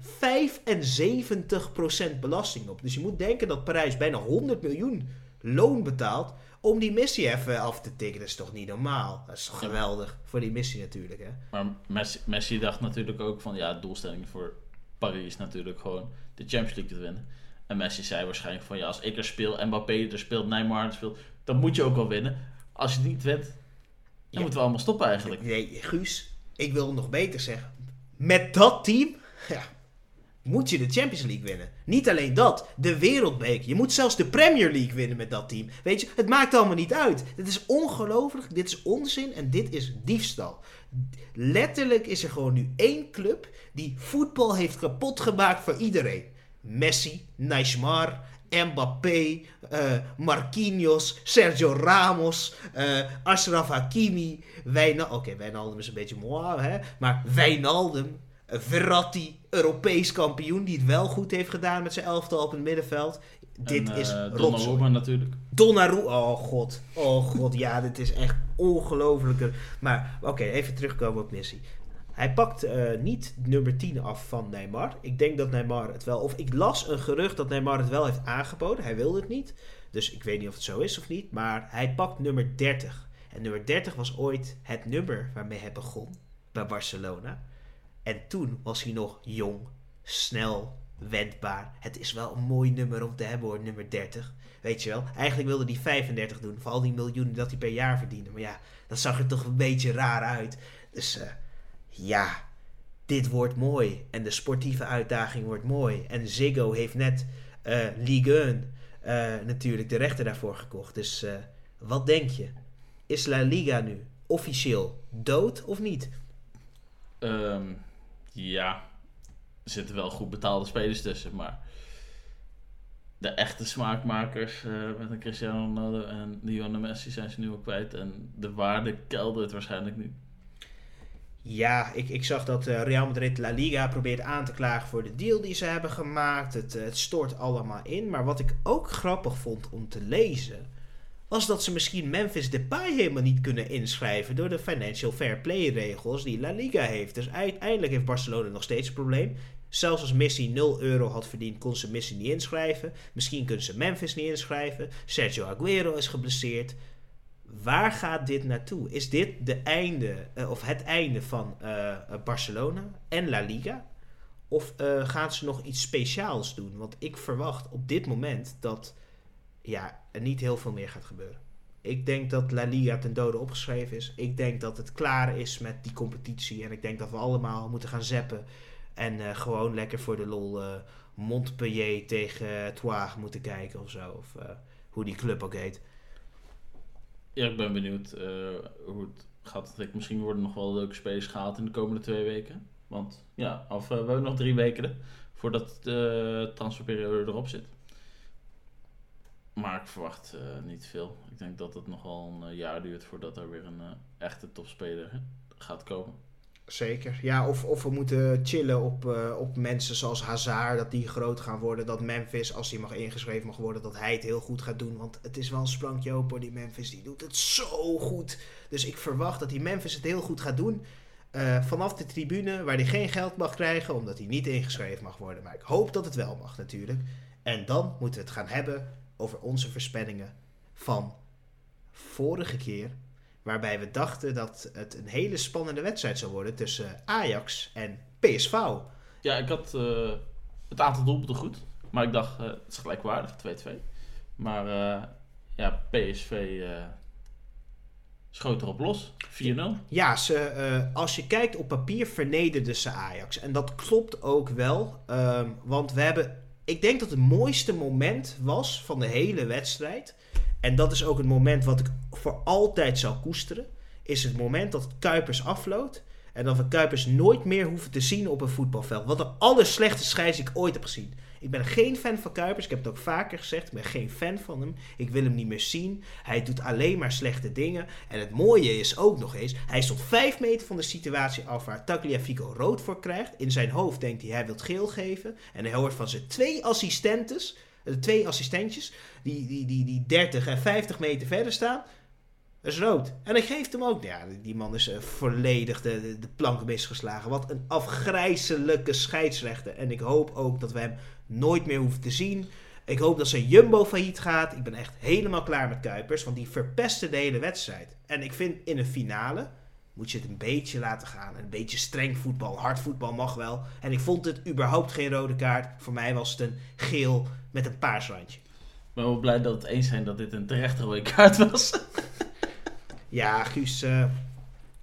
belasting op. Dus je moet denken dat Parijs bijna 100 miljoen loon betaalt om die missie even af te tikken. Dat is toch niet normaal? Dat is toch Ja. geweldig voor die missie natuurlijk, hè? Maar Messi, Messi dacht natuurlijk ook van ja, de doelstelling voor Parijs is natuurlijk gewoon de Champions League te winnen. En Messi zei waarschijnlijk van ja, als ik er speel, Mbappé er speelt, Neymar er speelt, dan moet je ook wel winnen. Als je het niet wint, dan Ja. moeten we allemaal stoppen eigenlijk. Nee, Guus, ik wil nog beter zeggen. Met dat team, ja, moet je de Champions League winnen. Niet alleen dat, de Wereldbeker. Je moet zelfs de Premier League winnen met dat team. Weet je, het maakt allemaal niet uit. Dit is ongelooflijk, dit is onzin en dit is diefstal. Letterlijk is er gewoon nu één club die voetbal heeft kapot gemaakt voor iedereen. Messi, Neymar, Mbappé, eh, Marquinhos, Sergio Ramos, eh Ashraf Hakimi, Wijnaldum. Oké, Wijnaldum is een beetje moi, hè? Maar Wijnaldum, Verratti, Europees kampioen, die het wel goed heeft gedaan met zijn elftal op het middenveld. Dit En, is eh. Donnarumma natuurlijk. Donnarumma, oh god, oh god, ja, dit is echt ongelooflijke. Maar oké, even terugkomen op Messi. Hij pakt eh, niet nummer 10 af van Neymar. Ik denk dat Neymar het wel, of ik las een gerucht dat Neymar het wel heeft aangeboden. Hij wilde het niet, dus ik weet niet of het zo is of niet. Maar hij pakt nummer 30. En nummer 30 was ooit het nummer waarmee hij begon bij Barcelona. En toen was hij nog jong, snel, wendbaar. Het is wel een mooi nummer om te hebben hoor, nummer 30. Weet je wel, eigenlijk wilde hij 35 doen voor al die miljoenen dat hij per jaar verdiende. Maar ja, dat zag er toch een beetje raar uit. Dus eh, ja, dit wordt mooi. En de sportieve uitdaging wordt mooi. En Ziggo heeft net eh Ligue 1 eh, natuurlijk de rechter daarvoor gekocht. Dus wat denk je? Is La Liga nu officieel dood of niet? Ehm, ja, er zitten wel goed betaalde spelers tussen, maar de echte smaakmakers eh, met een Cristiano Ronaldo en Lionel Messi zijn ze nu al kwijt. En de waarde keldert waarschijnlijk nu. Ja, ik, ik zag dat eh, Real Madrid La Liga probeert aan te klagen voor de deal die ze hebben gemaakt. Het, eh, het stort allemaal in. Maar wat ik ook grappig vond om te lezen, was dat ze misschien Memphis Depay helemaal niet kunnen inschrijven door de financial fair play regels die La Liga heeft. Dus uiteindelijk heeft Barcelona nog steeds een probleem. Zelfs als Messi 0 euro had verdiend, kon ze Messi niet inschrijven. Misschien kunnen ze Memphis niet inschrijven. Sergio Aguero is geblesseerd. Waar gaat dit naartoe? Is dit de einde, eh, of het einde van eh, eh, Barcelona en La Liga? Of gaan ze nog iets speciaals doen? Want ik verwacht op dit moment dat ja, niet heel veel meer gaat gebeuren. Ik denk dat La Liga ten dode opgeschreven is. Ik denk dat het klaar is met die competitie. En ik denk dat we allemaal moeten gaan zeppen. En eh, gewoon lekker voor de lol eh, Montpellier tegen Troyes moeten kijken of zo. Of eh, hoe die club ook heet. Ja, ik ben benieuwd hoe het gaat. Misschien worden nog wel leuke spelers gehaald in de komende twee weken. Want ja, of, we hebben nog drie weken voordat de transferperiode erop zit. Maar ik verwacht niet veel. Ik denk dat het nogal een jaar duurt voordat er weer een echte topspeler gaat komen. Zeker. Ja, of, of we moeten chillen op, op mensen zoals Hazard, dat die groot gaan worden. Dat Memphis, als hij mag ingeschreven mag worden, dat hij het heel goed gaat doen. Want het is wel een sprankje open, die Memphis, die doet het zo goed. Dus ik verwacht dat die Memphis het heel goed gaat doen. Vanaf de tribune, waar hij geen geld mag krijgen, omdat hij niet ingeschreven mag worden. Maar ik hoop dat het wel mag natuurlijk. En dan moeten we het gaan hebben over onze voorspellingen van vorige keer Waarbij we dachten dat het een hele spannende wedstrijd zou worden tussen Ajax en PSV. Ja, ik had uh, het aantal doelpunten goed. Maar ik dacht, uh, het is gelijkwaardig, 2-2. Maar uh, ja, PSV schoot erop los. 4-0. Ja, ze, als je kijkt op papier vernederden ze Ajax. En dat klopt ook wel. Ehm, want we hebben, ik denk dat het mooiste moment was van de hele wedstrijd en dat is ook het moment wat ik voor altijd zal koesteren. Is het moment dat Kuipers afloopt. En dat we Kuipers nooit meer hoeven te zien op een voetbalveld. Wat de allerslechtste scheids ik ooit heb gezien. Ik ben geen fan van Kuipers. Ik heb het ook vaker gezegd. Ik ben geen fan van hem. Ik wil hem niet meer zien. Hij doet alleen maar slechte dingen. En het mooie is ook nog eens. Hij stond vijf meter van de situatie af waar Tagliafico rood voor krijgt. In zijn hoofd denkt hij hij wil geel geven. En hij hoort van zijn twee assistentes de twee assistentjes, die, die, die, die 30 en 50 meter verder staan. Is rood. En hij geeft hem ook. Ja, die man is uh, volledig de, de, plank misgeslagen. Wat een afgrijzelijke scheidsrechter. En ik hoop ook dat we hem nooit meer hoeven te zien. Ik hoop dat zijn Jumbo failliet gaat. Ik ben echt helemaal klaar met Kuipers. Want die verpesten de hele wedstrijd. En ik vind in een finale moet je het een beetje laten gaan. Een beetje streng voetbal, hard voetbal mag wel. En ik vond het überhaupt geen rode kaart. Voor mij was het een geel met een paars randje. Ben wel blij dat het eens zijn dat dit een terechte rode kaart was. ja, Guus, uh,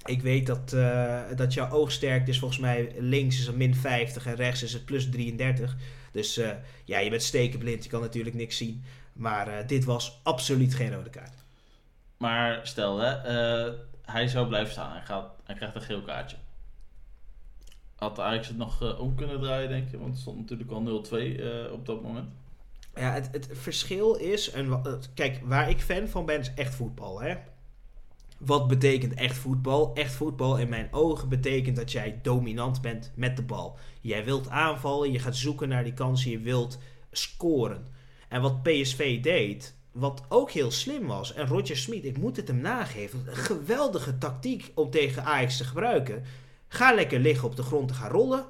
ik weet dat, uh, dat jouw oogsterkte is volgens mij links is het min 50 en rechts is het plus 33. Dus uh, ja, je bent stekenblind, je kan natuurlijk niks zien. Maar dit was absoluut geen rode kaart. Maar stel, hè, hij zou blijven staan. Hij, gaat, hij krijgt een geel kaartje. Had Ajax het nog om kunnen draaien, denk je? Want het stond natuurlijk al 0-2 uh, eh, op dat moment. Ja, het, het verschil is... En, kijk, waar ik fan van ben, is echt voetbal, hè? Wat betekent echt voetbal? Echt voetbal in mijn ogen betekent dat jij dominant bent met de bal. Jij wilt aanvallen, je gaat zoeken naar die kansen, je wilt scoren. En wat PSV deed, wat ook heel slim was. En Roger Smit, ik moet het hem nageven. Een geweldige tactiek om tegen Ajax te gebruiken. Ga lekker liggen op de grond te gaan rollen.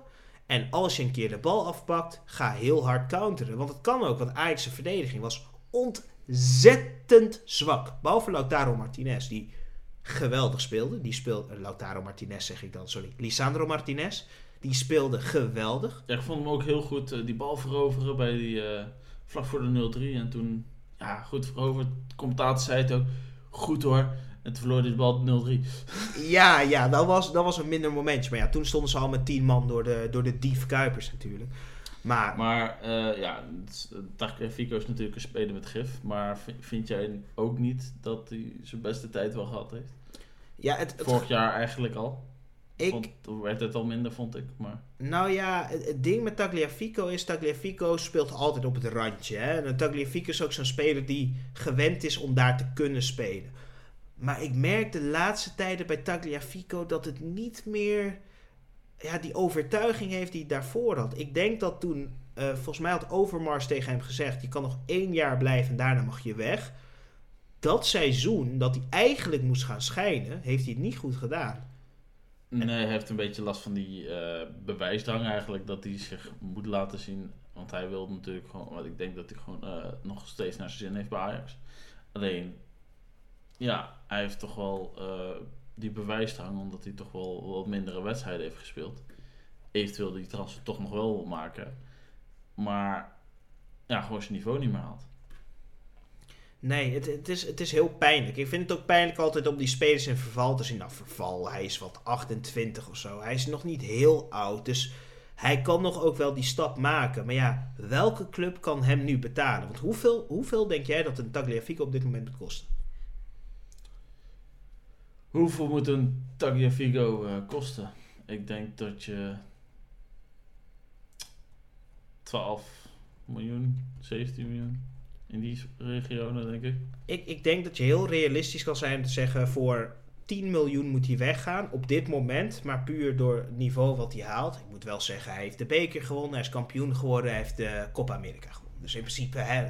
En als je een keer de bal afpakt, ga heel hard counteren. Want het kan ook, want Ajax' verdediging was ontzettend zwak. Behalve Lautaro Martinez, die geweldig speelde. Die speelde, uh, Lautaro Martinez zeg ik dan, sorry. Lisandro Martinez, die speelde geweldig. Ja, ik vond hem ook heel goed uh, die bal veroveren bij die, uh, vlak voor de 0-3. En toen ja, goed over. De commentator zei het ook. Goed hoor. En toen verloor hij de bal 0-3. Ja, ja dat, was, dat was een minder momentje. Maar ja, toen stonden ze al met 10 man door de, door de dief Kuipers natuurlijk. Maar, maar uh, ja, Fico is natuurlijk een speler met gif. Maar vind jij ook niet dat hij zijn beste tijd wel gehad heeft? Ja, het, Vorig jaar eigenlijk al. Ik, vond, werd het al minder, vond ik. Maar... Nou ja, het, ding met Tagliafico is... Tagliafico speelt altijd op het randje. Hè? En Tagliafico is ook zo'n speler die gewend is om daar te kunnen spelen. Maar ik merk de laatste tijden bij Tagliafico dat het niet meer... Ja, die overtuiging heeft die hij daarvoor had. Ik denk dat toen... Uh, volgens mij had Overmars tegen hem gezegd... Je kan nog één jaar blijven en daarna mag je weg. Dat seizoen dat hij eigenlijk moest gaan schijnen... Heeft hij het niet goed gedaan. Nee, hij heeft een beetje last van die uh, bewijsdrang eigenlijk, dat hij zich moet laten zien. Want hij wil natuurlijk gewoon, want ik denk dat hij gewoon uh, nog steeds naar zijn zin heeft bij Ajax. Alleen, ja, hij heeft toch wel die bewijsdrang, omdat hij toch wel wat mindere wedstrijden heeft gespeeld. Eventueel die transfer toch nog wel wil maken. Maar ja, gewoon zijn niveau niet meer haalt. Nee, het, het, is, het is heel pijnlijk. Ik vind het ook pijnlijk altijd om die spelers in verval te zien. Nou, verval, hij is wat 28 of zo. Hij is nog niet heel oud, dus hij kan nog ook wel die stap maken. Maar ja, welke club kan hem nu betalen? Want hoeveel, hoeveel denk jij dat een Tagliafico op dit moment moet kosten? Hoeveel moet een Tagliafico uh, kosten? ik denk dat je 12 miljoen, 17 miljoen in die regionen, denk ik. Ik, ik denk dat je heel realistisch kan zijn te zeggen voor 10 miljoen moet hij weggaan op dit moment. Maar puur door het niveau wat hij haalt. Ik moet wel zeggen, hij heeft de beker gewonnen. Hij is kampioen geworden. Hij heeft de Copa America gewonnen. Dus in principe, hè,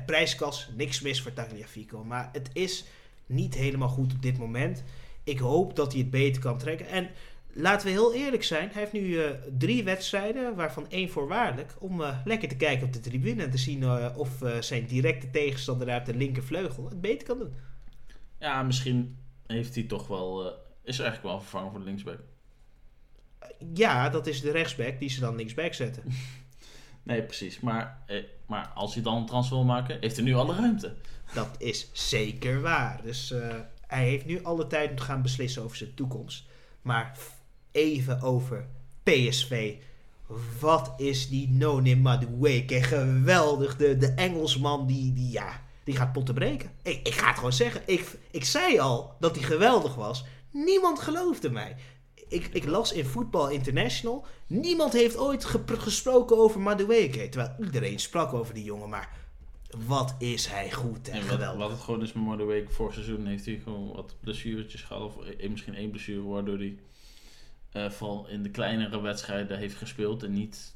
niks mis voor Tagliafico. Maar het is niet helemaal goed op dit moment. Ik hoop dat hij het beter kan trekken. En laten we heel eerlijk zijn. Hij heeft nu uh, drie wedstrijden, waarvan één voorwaardelijk. Om uh, lekker te kijken op de tribune en te zien uh, of zijn directe tegenstander uit de linkervleugel het beter kan doen. Ja, misschien heeft hij toch wel. is er eigenlijk wel een vervanger voor de linksback? Ja, dat is de rechtsback die ze dan linksback zetten. nee, precies. Maar, maar als hij dan een transfer wil maken, heeft hij nu alle ruimte. Dat is zeker waar. Dus hij heeft nu alle tijd om te gaan beslissen over zijn toekomst. Maar even over PSV. Wat is die Noni Madueke geweldig. De, de Engelsman die, die, ja, die gaat potten breken. Ik, ik ga het gewoon zeggen. Ik, ik zei al dat hij geweldig was. Niemand geloofde mij. Ik, ik las in Football International. Niemand heeft ooit gesproken over Madueke. Terwijl iedereen sprak over die jongen. Maar wat is hij goed en, geweldig. Wat het gewoon is met Madueke. Vorig seizoen heeft hij gewoon wat blessuretjes gehad. Of misschien één blessure waardoor hij uh, vooral in de kleinere wedstrijden heeft gespeeld en niet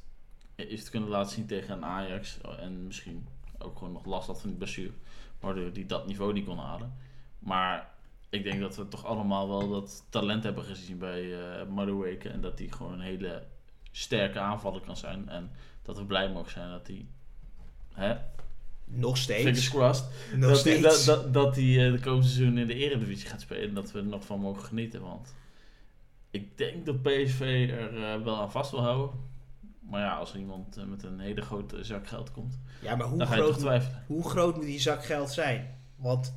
heeft kunnen laten zien tegen een Ajax. En misschien ook gewoon nog last had van die blessure, waardoor hij dat niveau niet kon halen. Maar ik denk dat we toch allemaal wel dat talent hebben gezien bij uh, Madueke en dat hij gewoon een hele sterke aanvaller kan zijn. En dat we blij mogen zijn dat hij. Hè, nog steeds. Fingers crossed. Nog dat steeds. Hij, dat, dat, hij uh, de komende seizoen in de Eredivisie gaat spelen. En dat we er nog van mogen genieten. Want ik denk dat PSV er uh, wel aan vast wil houden. Maar ja, als er iemand uh, met een hele grote zak geld komt, ja, maar hoe groot, twijfelen. Hoe groot moet die zak geld zijn? Want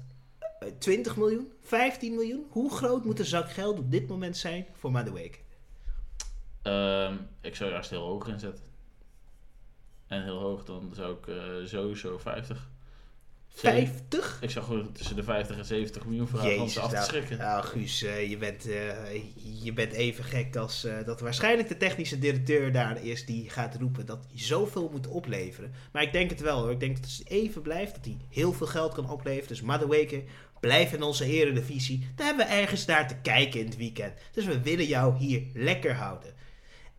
20 eh, miljoen? 15 miljoen? Hoe groot moet de zak geld op dit moment zijn voor Madueke? Um, ik zou juist heel hoog inzetten. En heel hoog, dan zou ik uh, sowieso 50. 50? Ik zag gewoon tussen de 50 en 70 miljoen vragen om ze af te nou, schrikken. Nou, Guus, uh, je, bent, uh, je bent even gek als uh, dat waarschijnlijk de technische directeur daar is die gaat roepen dat hij zoveel moet opleveren. Maar ik denk het wel hoor. Ik denk dat het even blijft, dat hij heel veel geld kan opleveren. Dus Madueke, blijf in onze eredivisie. Daar hebben we ergens naar te kijken in het weekend. Dus we willen jou hier lekker houden.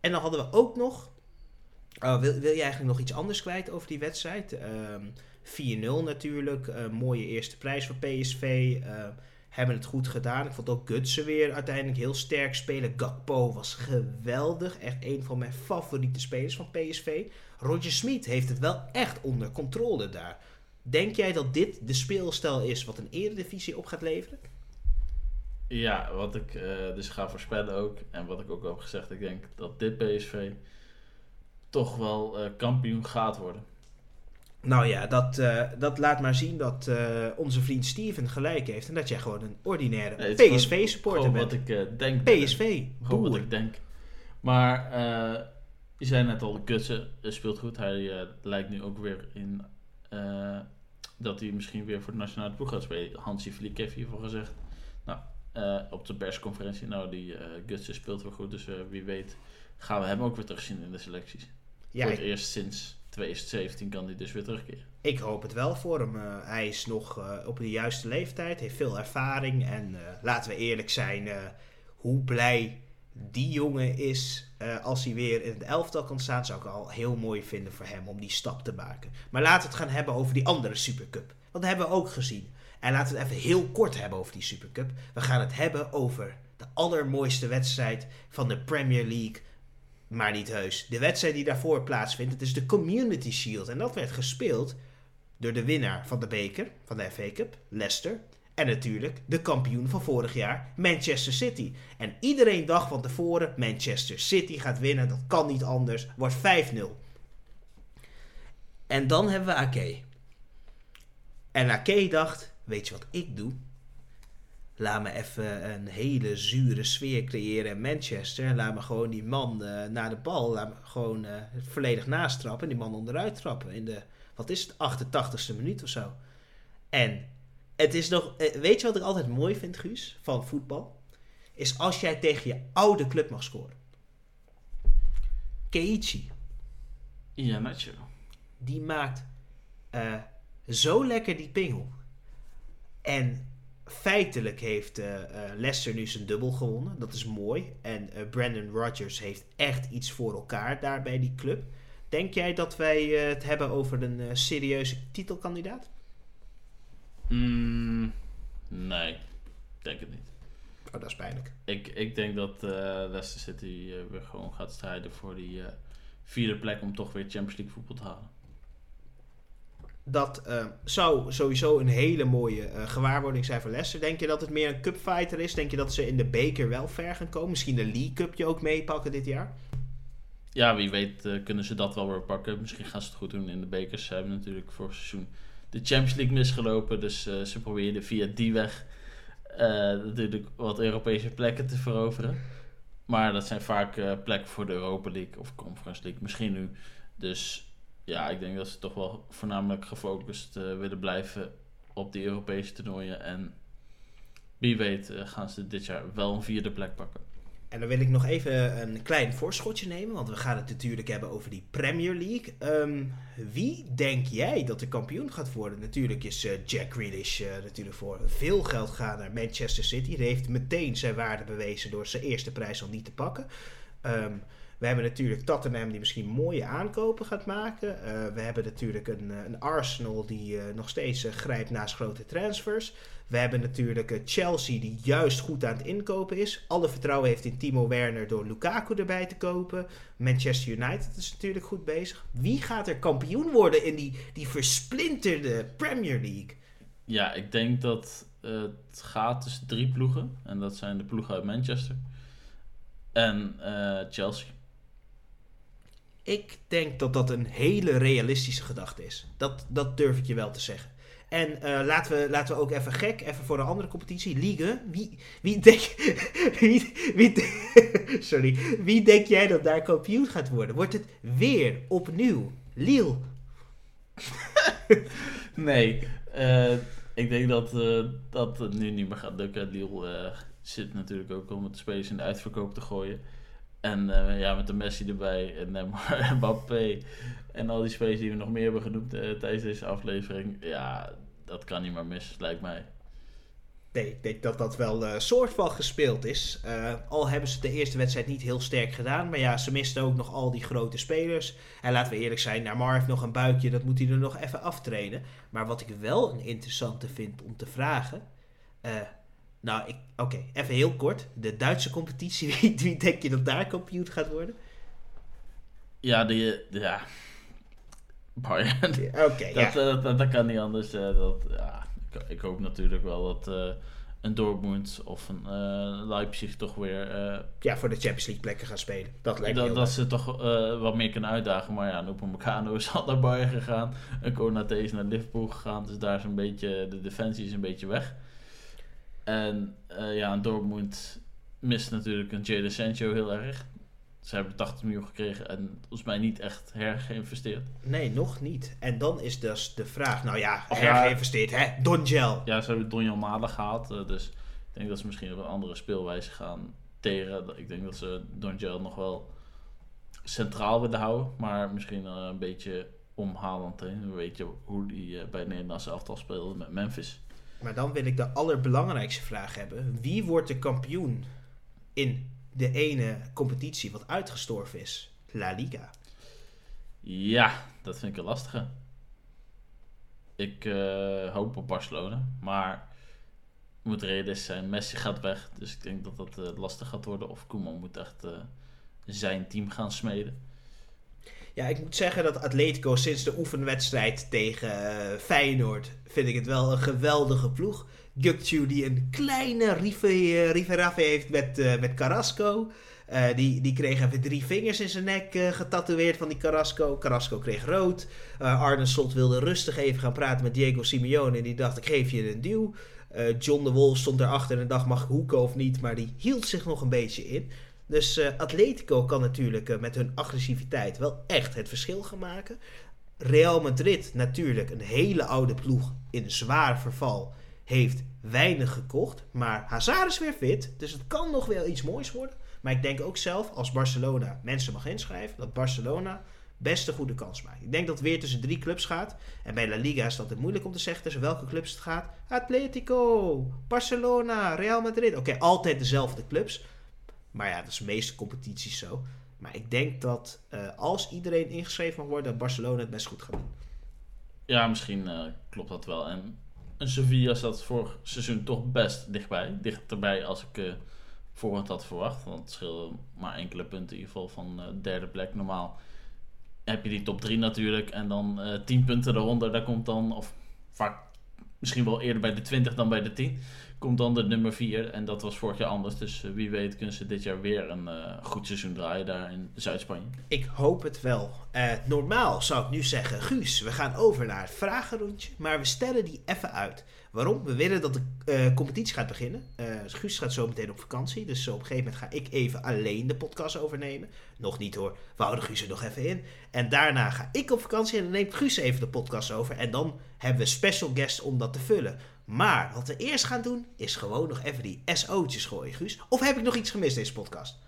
En dan hadden we ook nog... Oh, wil, wil je eigenlijk nog iets anders kwijt over die wedstrijd? Ehm 4-0 natuurlijk. Uh, mooie eerste prijs voor PSV. Uh, eh, hebben het goed gedaan. Ik vond ook Gutsen weer uiteindelijk heel sterk spelen. Gakpo was geweldig. Echt een van mijn favoriete spelers van PSV. Roger Smit heeft het wel echt onder controle daar. Denk jij dat dit de speelstijl is wat een eredivisie op gaat leveren? Ja, wat ik uh, dus ga voorspellen ook. En wat ik ook al heb gezegd. Ik denk dat dit PSV toch wel uh, kampioen gaat worden. Nou ja, dat, uh, dat laat maar zien dat uh, onze vriend Steven gelijk heeft. En dat jij gewoon een ordinaire nee, PSV-supporter bent. wat ik denk. PSV. Gewoon wat ik denk. Maar je zei net al, Gutsen speelt goed. Hij lijkt nu ook weer in dat hij misschien weer voor de nationale ploeg gaat spelen. Hansi Flick heeft hiervoor gezegd. Nou, op de persconferentie, nou die Gutsen speelt wel goed. Dus wie weet gaan we hem ook weer terugzien in de selecties. Ja, voor het eerst sinds 2017 kan hij dus weer terugkeren. Ik hoop het wel voor hem. Uh, hij is nog uh, op de juiste leeftijd, heeft veel ervaring. En uh, laten we eerlijk zijn, hoe blij die jongen is als hij weer in het elftal kan staan, zou ik al heel mooi vinden voor hem om die stap te maken. Maar laten we het gaan hebben over die andere Supercup. Want dat hebben we ook gezien. En laten we het even heel kort hebben over die Supercup. We gaan het hebben over de allermooiste wedstrijd van de Premier League maar niet heus. De wedstrijd die daarvoor plaatsvindt, het is de Community Shield. En dat werd gespeeld door de winnaar van de beker, van de FA Cup, Leicester. En natuurlijk de kampioen van vorig jaar, Manchester City. En iedereen dacht van tevoren, Manchester City gaat winnen, dat kan niet anders, wordt 5-0. En dan hebben we Ake. En Ake dacht, weet je wat ik doe? Laat me even een hele zure sfeer creëren in Manchester. Laat me gewoon die man uh, naar de bal. Laat me gewoon uh, volledig nastrappen. En die man onderuit trappen. In de, wat is het, 88ste minuut of zo. En het is nog. Eh, weet je wat ik altijd mooi vind, Guus, van voetbal? Is als jij tegen je oude club mag scoren. Keiichi. Ja, Nacho. Die maakt eh, zo lekker die pingel. En feitelijk heeft uh, Leicester nu zijn dubbel gewonnen. Dat is mooi. En Brandon Rodgers heeft echt iets voor elkaar daar bij die club. Denk jij dat wij het hebben over een serieuze titelkandidaat? Mm, nee, denk het niet. Oh, dat is pijnlijk. Ik, ik denk dat Leicester City weer gewoon gaat strijden voor die vierde plek om toch weer Champions League voetbal te halen. Dat zou sowieso een hele mooie gewaarwording zijn voor Leicester. Denk je dat het meer een cupfighter is? Denk je dat ze in de beker wel ver gaan komen? Misschien de League Cupje ook meepakken dit jaar? Ja, wie weet kunnen ze dat wel weer pakken. Misschien gaan ze het goed doen in de bekers. Ze hebben natuurlijk vorig seizoen de Champions League misgelopen. Dus ze proberen via die weg uh, natuurlijk wat Europese plekken te veroveren. Maar dat zijn vaak uh, plekken voor de Europa League of Conference League, misschien nu. Dus ja, ik denk dat ze toch wel voornamelijk gefocust uh, willen blijven op die Europese toernooien. En wie weet gaan ze dit jaar wel een vierde plek pakken. En dan wil ik nog even een klein voorschotje nemen, want we gaan het natuurlijk hebben over die Premier League. Um, wie denk jij dat de kampioen gaat worden? Natuurlijk is uh, Jack Grealish natuurlijk voor veel geld gaan naar Manchester City. Hij heeft meteen zijn waarde bewezen door zijn eerste prijs al niet te pakken. Um, we hebben natuurlijk Tottenham die misschien mooie aankopen gaat maken. Uh, we hebben natuurlijk een, een Arsenal die nog steeds grijpt naast grote transfers. We hebben natuurlijk Chelsea die juist goed aan het inkopen is. Alle vertrouwen heeft in Timo Werner door Lukaku erbij te kopen. Manchester United is natuurlijk goed bezig. Wie gaat er kampioen worden in die, die versplinterde Premier League? Ja, ik denk dat het gaat tussen drie ploegen. En dat zijn de ploegen uit Manchester en Chelsea. Ik denk dat dat een hele realistische gedachte is. Dat, dat durf ik je wel te zeggen. En uh, laten, we, laten we ook even gek, even voor een andere competitie, Ligue. Wie, wie, denk, wie, wie, sorry, wie denk jij dat daar kampioen gaat worden? Wordt het weer opnieuw Lille? nee, uh, ik denk dat, uh, dat het nu niet meer gaat lukken. Lille zit natuurlijk ook om het spelers in de uitverkoop te gooien. En ja, met de Messi erbij en Mbappé en al die spelers die we nog meer hebben genoemd uh, tijdens deze aflevering. Ja, dat kan niet maar mis, lijkt mij. Nee, ik denk dat dat wel een uh, soort van gespeeld is. Uh, al hebben ze de eerste wedstrijd niet heel sterk gedaan. Maar ja, ze misten ook nog al die grote spelers. En laten we eerlijk zijn, Namar heeft nog een buikje. Dat moet hij er nog even aftrainen. Maar wat ik wel een interessante vind om te vragen. Nou, oké, okay, even heel kort. De Duitse competitie, wie, wie denk je dat daar kampioen gaat worden? Ja, die, ja, Bayern. Oké, okay, dat, ja. uh, dat, dat, kan niet anders. Uh, dat, ja, ik, ik, hoop natuurlijk wel dat uh, een Dortmund of een Leipzig toch weer... ja, voor de Champions League plekken gaan spelen. Dat lijkt dat, dat ze toch wat meer kunnen uitdagen. Maar ja, Nopo Meccano is al naar Bayern gegaan. En Konate is naar Liverpool gegaan. Dus daar is een beetje... De defensie is een beetje weg. En ja, een Dortmund mist natuurlijk een Jadon Sancho heel erg. Ze hebben 80 miljoen gekregen en volgens mij niet echt hergeïnvesteerd. Nee, nog niet. En dan is dus de vraag, nou ja, hergeïnvesteerd, ja, hè? Donjel. Ja, ze hebben Donjel Malen gehaald, dus ik denk dat ze misschien op een andere speelwijze gaan teren. Ik denk dat ze Donjel nog wel centraal willen houden, maar misschien een beetje omhalend. Weet je hoe die bij het Nederlandse elftal speelde met Memphis. Maar dan wil ik de allerbelangrijkste vraag hebben. Wie wordt de kampioen in de ene competitie wat uitgestorven is. La Liga. Ja, dat vind ik een lastige. Ik uh, hoop op Barcelona, maar moet realistisch zijn. Messi gaat weg, dus ik denk dat dat uh, lastig gaat worden. Of Koeman moet echt uh, zijn team gaan smeden. Ja, ik moet zeggen dat Atletico sinds de oefenwedstrijd tegen Feyenoord... vind ik het wel een geweldige ploeg. Gukchu die een kleine rifferaffe heeft met, uh, met Carrasco. Die, die kreeg even drie vingers in zijn nek uh, getatoeëerd van die Carrasco. Carrasco kreeg rood. Arne Slot wilde rustig even gaan praten met Diego Simeone. En die dacht, ik geef je een duw. John de Wolf stond erachter en dacht, mag ik hoeken of niet? Maar die hield zich nog een beetje in. Dus Atletico kan natuurlijk met hun agressiviteit wel echt het verschil gaan maken. Real Madrid natuurlijk een hele oude ploeg in zwaar verval heeft weinig gekocht. Maar Hazard is weer fit. Dus het kan nog wel iets moois worden. Maar ik denk ook zelf, als Barcelona mensen mag inschrijven, dat Barcelona best een goede kans maakt. Ik denk dat het weer tussen drie clubs gaat. En bij La Liga is dat het moeilijk om te zeggen tussen welke clubs het gaat. Atletico, Barcelona, Real Madrid. Oké, altijd dezelfde clubs. Maar ja, dat is de meeste competities zo. Maar ik denk dat eh, als iedereen ingeschreven mag worden, Barcelona het best goed gaat doen. Ja, misschien eh, klopt dat wel. En een Sevilla zat vorig seizoen toch best dichtbij. Dichterbij als ik uh, voorhand had verwacht. Want het scheelde maar enkele punten in ieder geval van uh, derde plek. Normaal heb je die top 3 natuurlijk. En dan uh, 10 punten eronder. Daar komt dan, of vaak misschien wel eerder bij de 20 dan bij de 10. Komt dan de nummer 4. En dat was vorig jaar anders. Dus wie weet kunnen ze dit jaar weer een goed seizoen draaien daar in Zuid-Spanje. Ik hoop het wel. normaal zou ik nu zeggen, Guus, we gaan over naar het vragenrondje. Maar we stellen die even uit. Waarom? We willen dat de competitie gaat beginnen. Guus gaat zo meteen op vakantie. Dus op een gegeven moment ga ik even alleen de podcast overnemen. Nog niet hoor. We houden Guus er nog even in. En daarna ga ik op vakantie en dan neemt Guus even de podcast over. En dan hebben we special guests om dat te vullen. Maar wat we eerst gaan doen, is gewoon nog even die SO'tjes gooien, Guus. Of heb ik nog iets gemist deze podcast?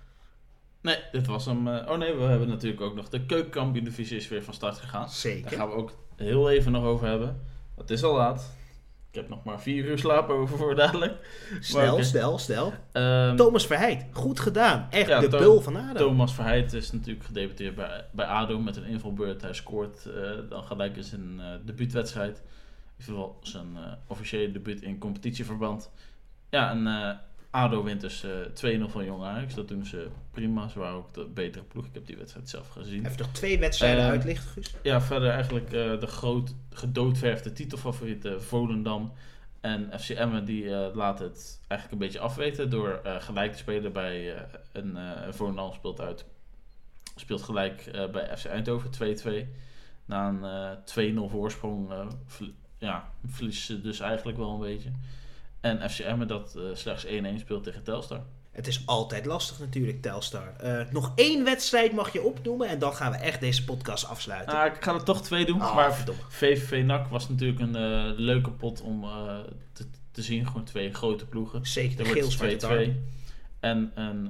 Nee, dit was hem. Uh, oh nee, we hebben natuurlijk ook nog de keukenkampioen divisie is weer van start gegaan. Zeker. Daar gaan we ook heel even nog over hebben. Het is al laat. Ik heb nog maar vier uur slapen over voor dadelijk. Snel, okay. snel, snel. Um, Thomas Verheid, goed gedaan. Echt ja, de bul van ADO. Thomas Verheid is natuurlijk gedebuteerd bij, bij ADO met een invalbeurt. Hij scoort uh, dan gelijk in zijn uh, debuutwedstrijd. In ieder geval zijn uh, officiële debuut in competitieverband. Ja, en ADO wint dus 2-0 van Jong Ajax. Dat doen ze prima. Ze waren ook de betere ploeg. Ik heb die wedstrijd zelf gezien. Even nog twee wedstrijden uh, uitlichten, Guus? Ja, verder eigenlijk uh, de groot gedoodverfde titelfavorieten Volendam en FC Emmen. Die laten het eigenlijk een beetje afweten door gelijk te spelen bij een Volendam speelt uit. Speelt gelijk bij FC Eindhoven 2-2. Na een 2-0 voorsprong ja, verliezen ze dus eigenlijk wel een beetje. En FC Emmen dat uh, slechts 1-1 speelt tegen Telstar. Het is altijd lastig natuurlijk, Telstar. Uh, nog één wedstrijd mag je opnoemen en dan gaan we echt deze podcast afsluiten. Nou, ik ga er toch twee doen. Oh, maar verdomme. VVV NAC was natuurlijk een uh, leuke pot om te, te, zien. Gewoon twee grote ploegen. Zeker, de geel 2-2. En, en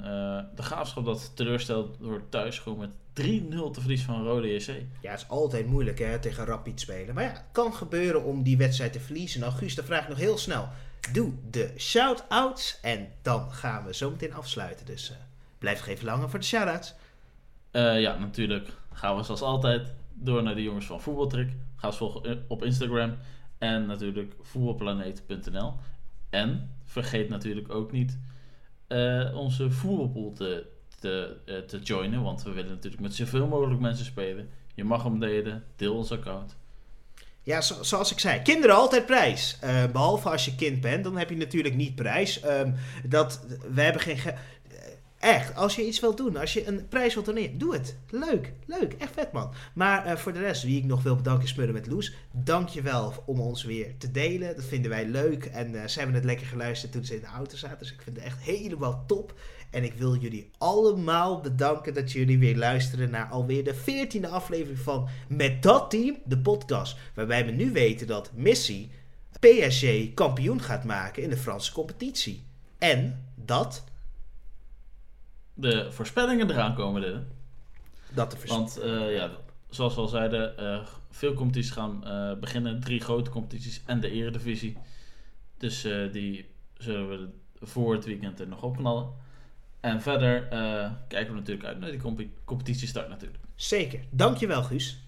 de graafschap dat teleurstelt door thuis gewoon met 3-0 te verlies van Rode JC. Ja, het is altijd moeilijk hè, tegen Rapid spelen. Maar ja, het kan gebeuren om die wedstrijd te verliezen. Nou, Guus, dan vraag ik nog heel snel doe de shout-outs. En dan gaan we zo meteen afsluiten. Dus uh, blijf even langer voor de shout-outs. Uh, ja, natuurlijk gaan we zoals altijd door naar de jongens van Voetbaltrick. Ga eens volgen op Instagram. En natuurlijk voetbalplaneet.nl. En vergeet natuurlijk ook niet uh, onze voetbalpool te, te, te joinen. Want we willen natuurlijk met zoveel mogelijk mensen spelen. Je mag hem delen. Deel ons account. Ja, zo, zoals ik zei, kinderen altijd prijs. Uh, behalve als je kind bent, dan heb je natuurlijk niet prijs. Um, dat, we hebben geen... Echt, als je iets wilt doen, als je een prijs wilt doneren, doe het. Leuk, leuk, echt vet man. Maar uh, voor de rest, wie ik nog wil bedanken is Smurren met Loes. Dank je wel om ons weer te delen. Dat vinden wij leuk. En uh, ze hebben het lekker geluisterd toen ze in de auto zaten. Dus ik vind het echt helemaal top. En ik wil jullie allemaal bedanken dat jullie weer luisteren naar alweer de 14e aflevering van Met dat team, de podcast. Waarbij we nu weten dat Missy PSG kampioen gaat maken in de Franse competitie. En dat. De voorspellingen eraan komen. De. Dat de Want uh, ja, zoals we al zeiden, uh, veel competities gaan uh, beginnen. Drie grote competities en de Eredivisie. Dus die zullen we voor het weekend er nog opknallen. En verder kijken we natuurlijk uit naar die comp competitiestart natuurlijk. Zeker. Dankjewel Guus.